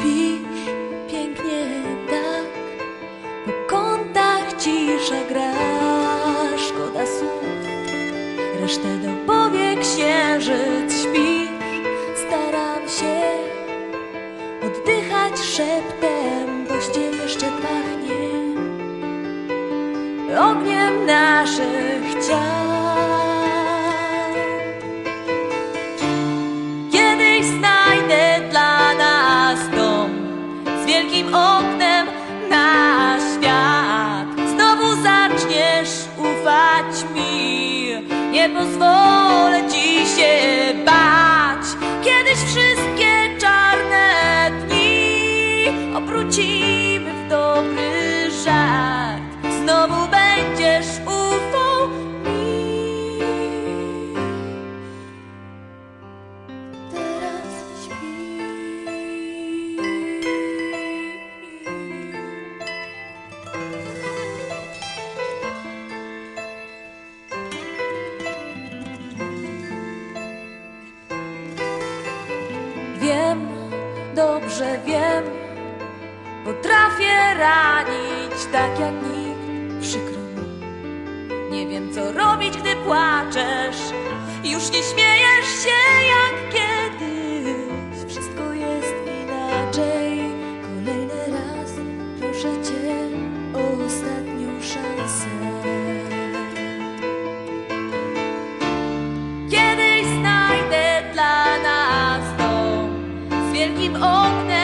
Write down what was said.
śpisz pięknie tak, po kątach cisza gra, szkoda słów, resztę dopowie księżyc, śpisz, staram się oddychać szeptem, bo jeszcze pachnie ogniem naszym. Pozwolę ci się bać. Kiedyś wszystkie czarne dni obrócimy w dobry żart. Znowu będziesz ufał Wiem, dobrze wiem, potrafię ranić tak jak nikt. Przykro mi, nie wiem co robić, gdy płaczesz. Już nie śmiejesz im Ognia.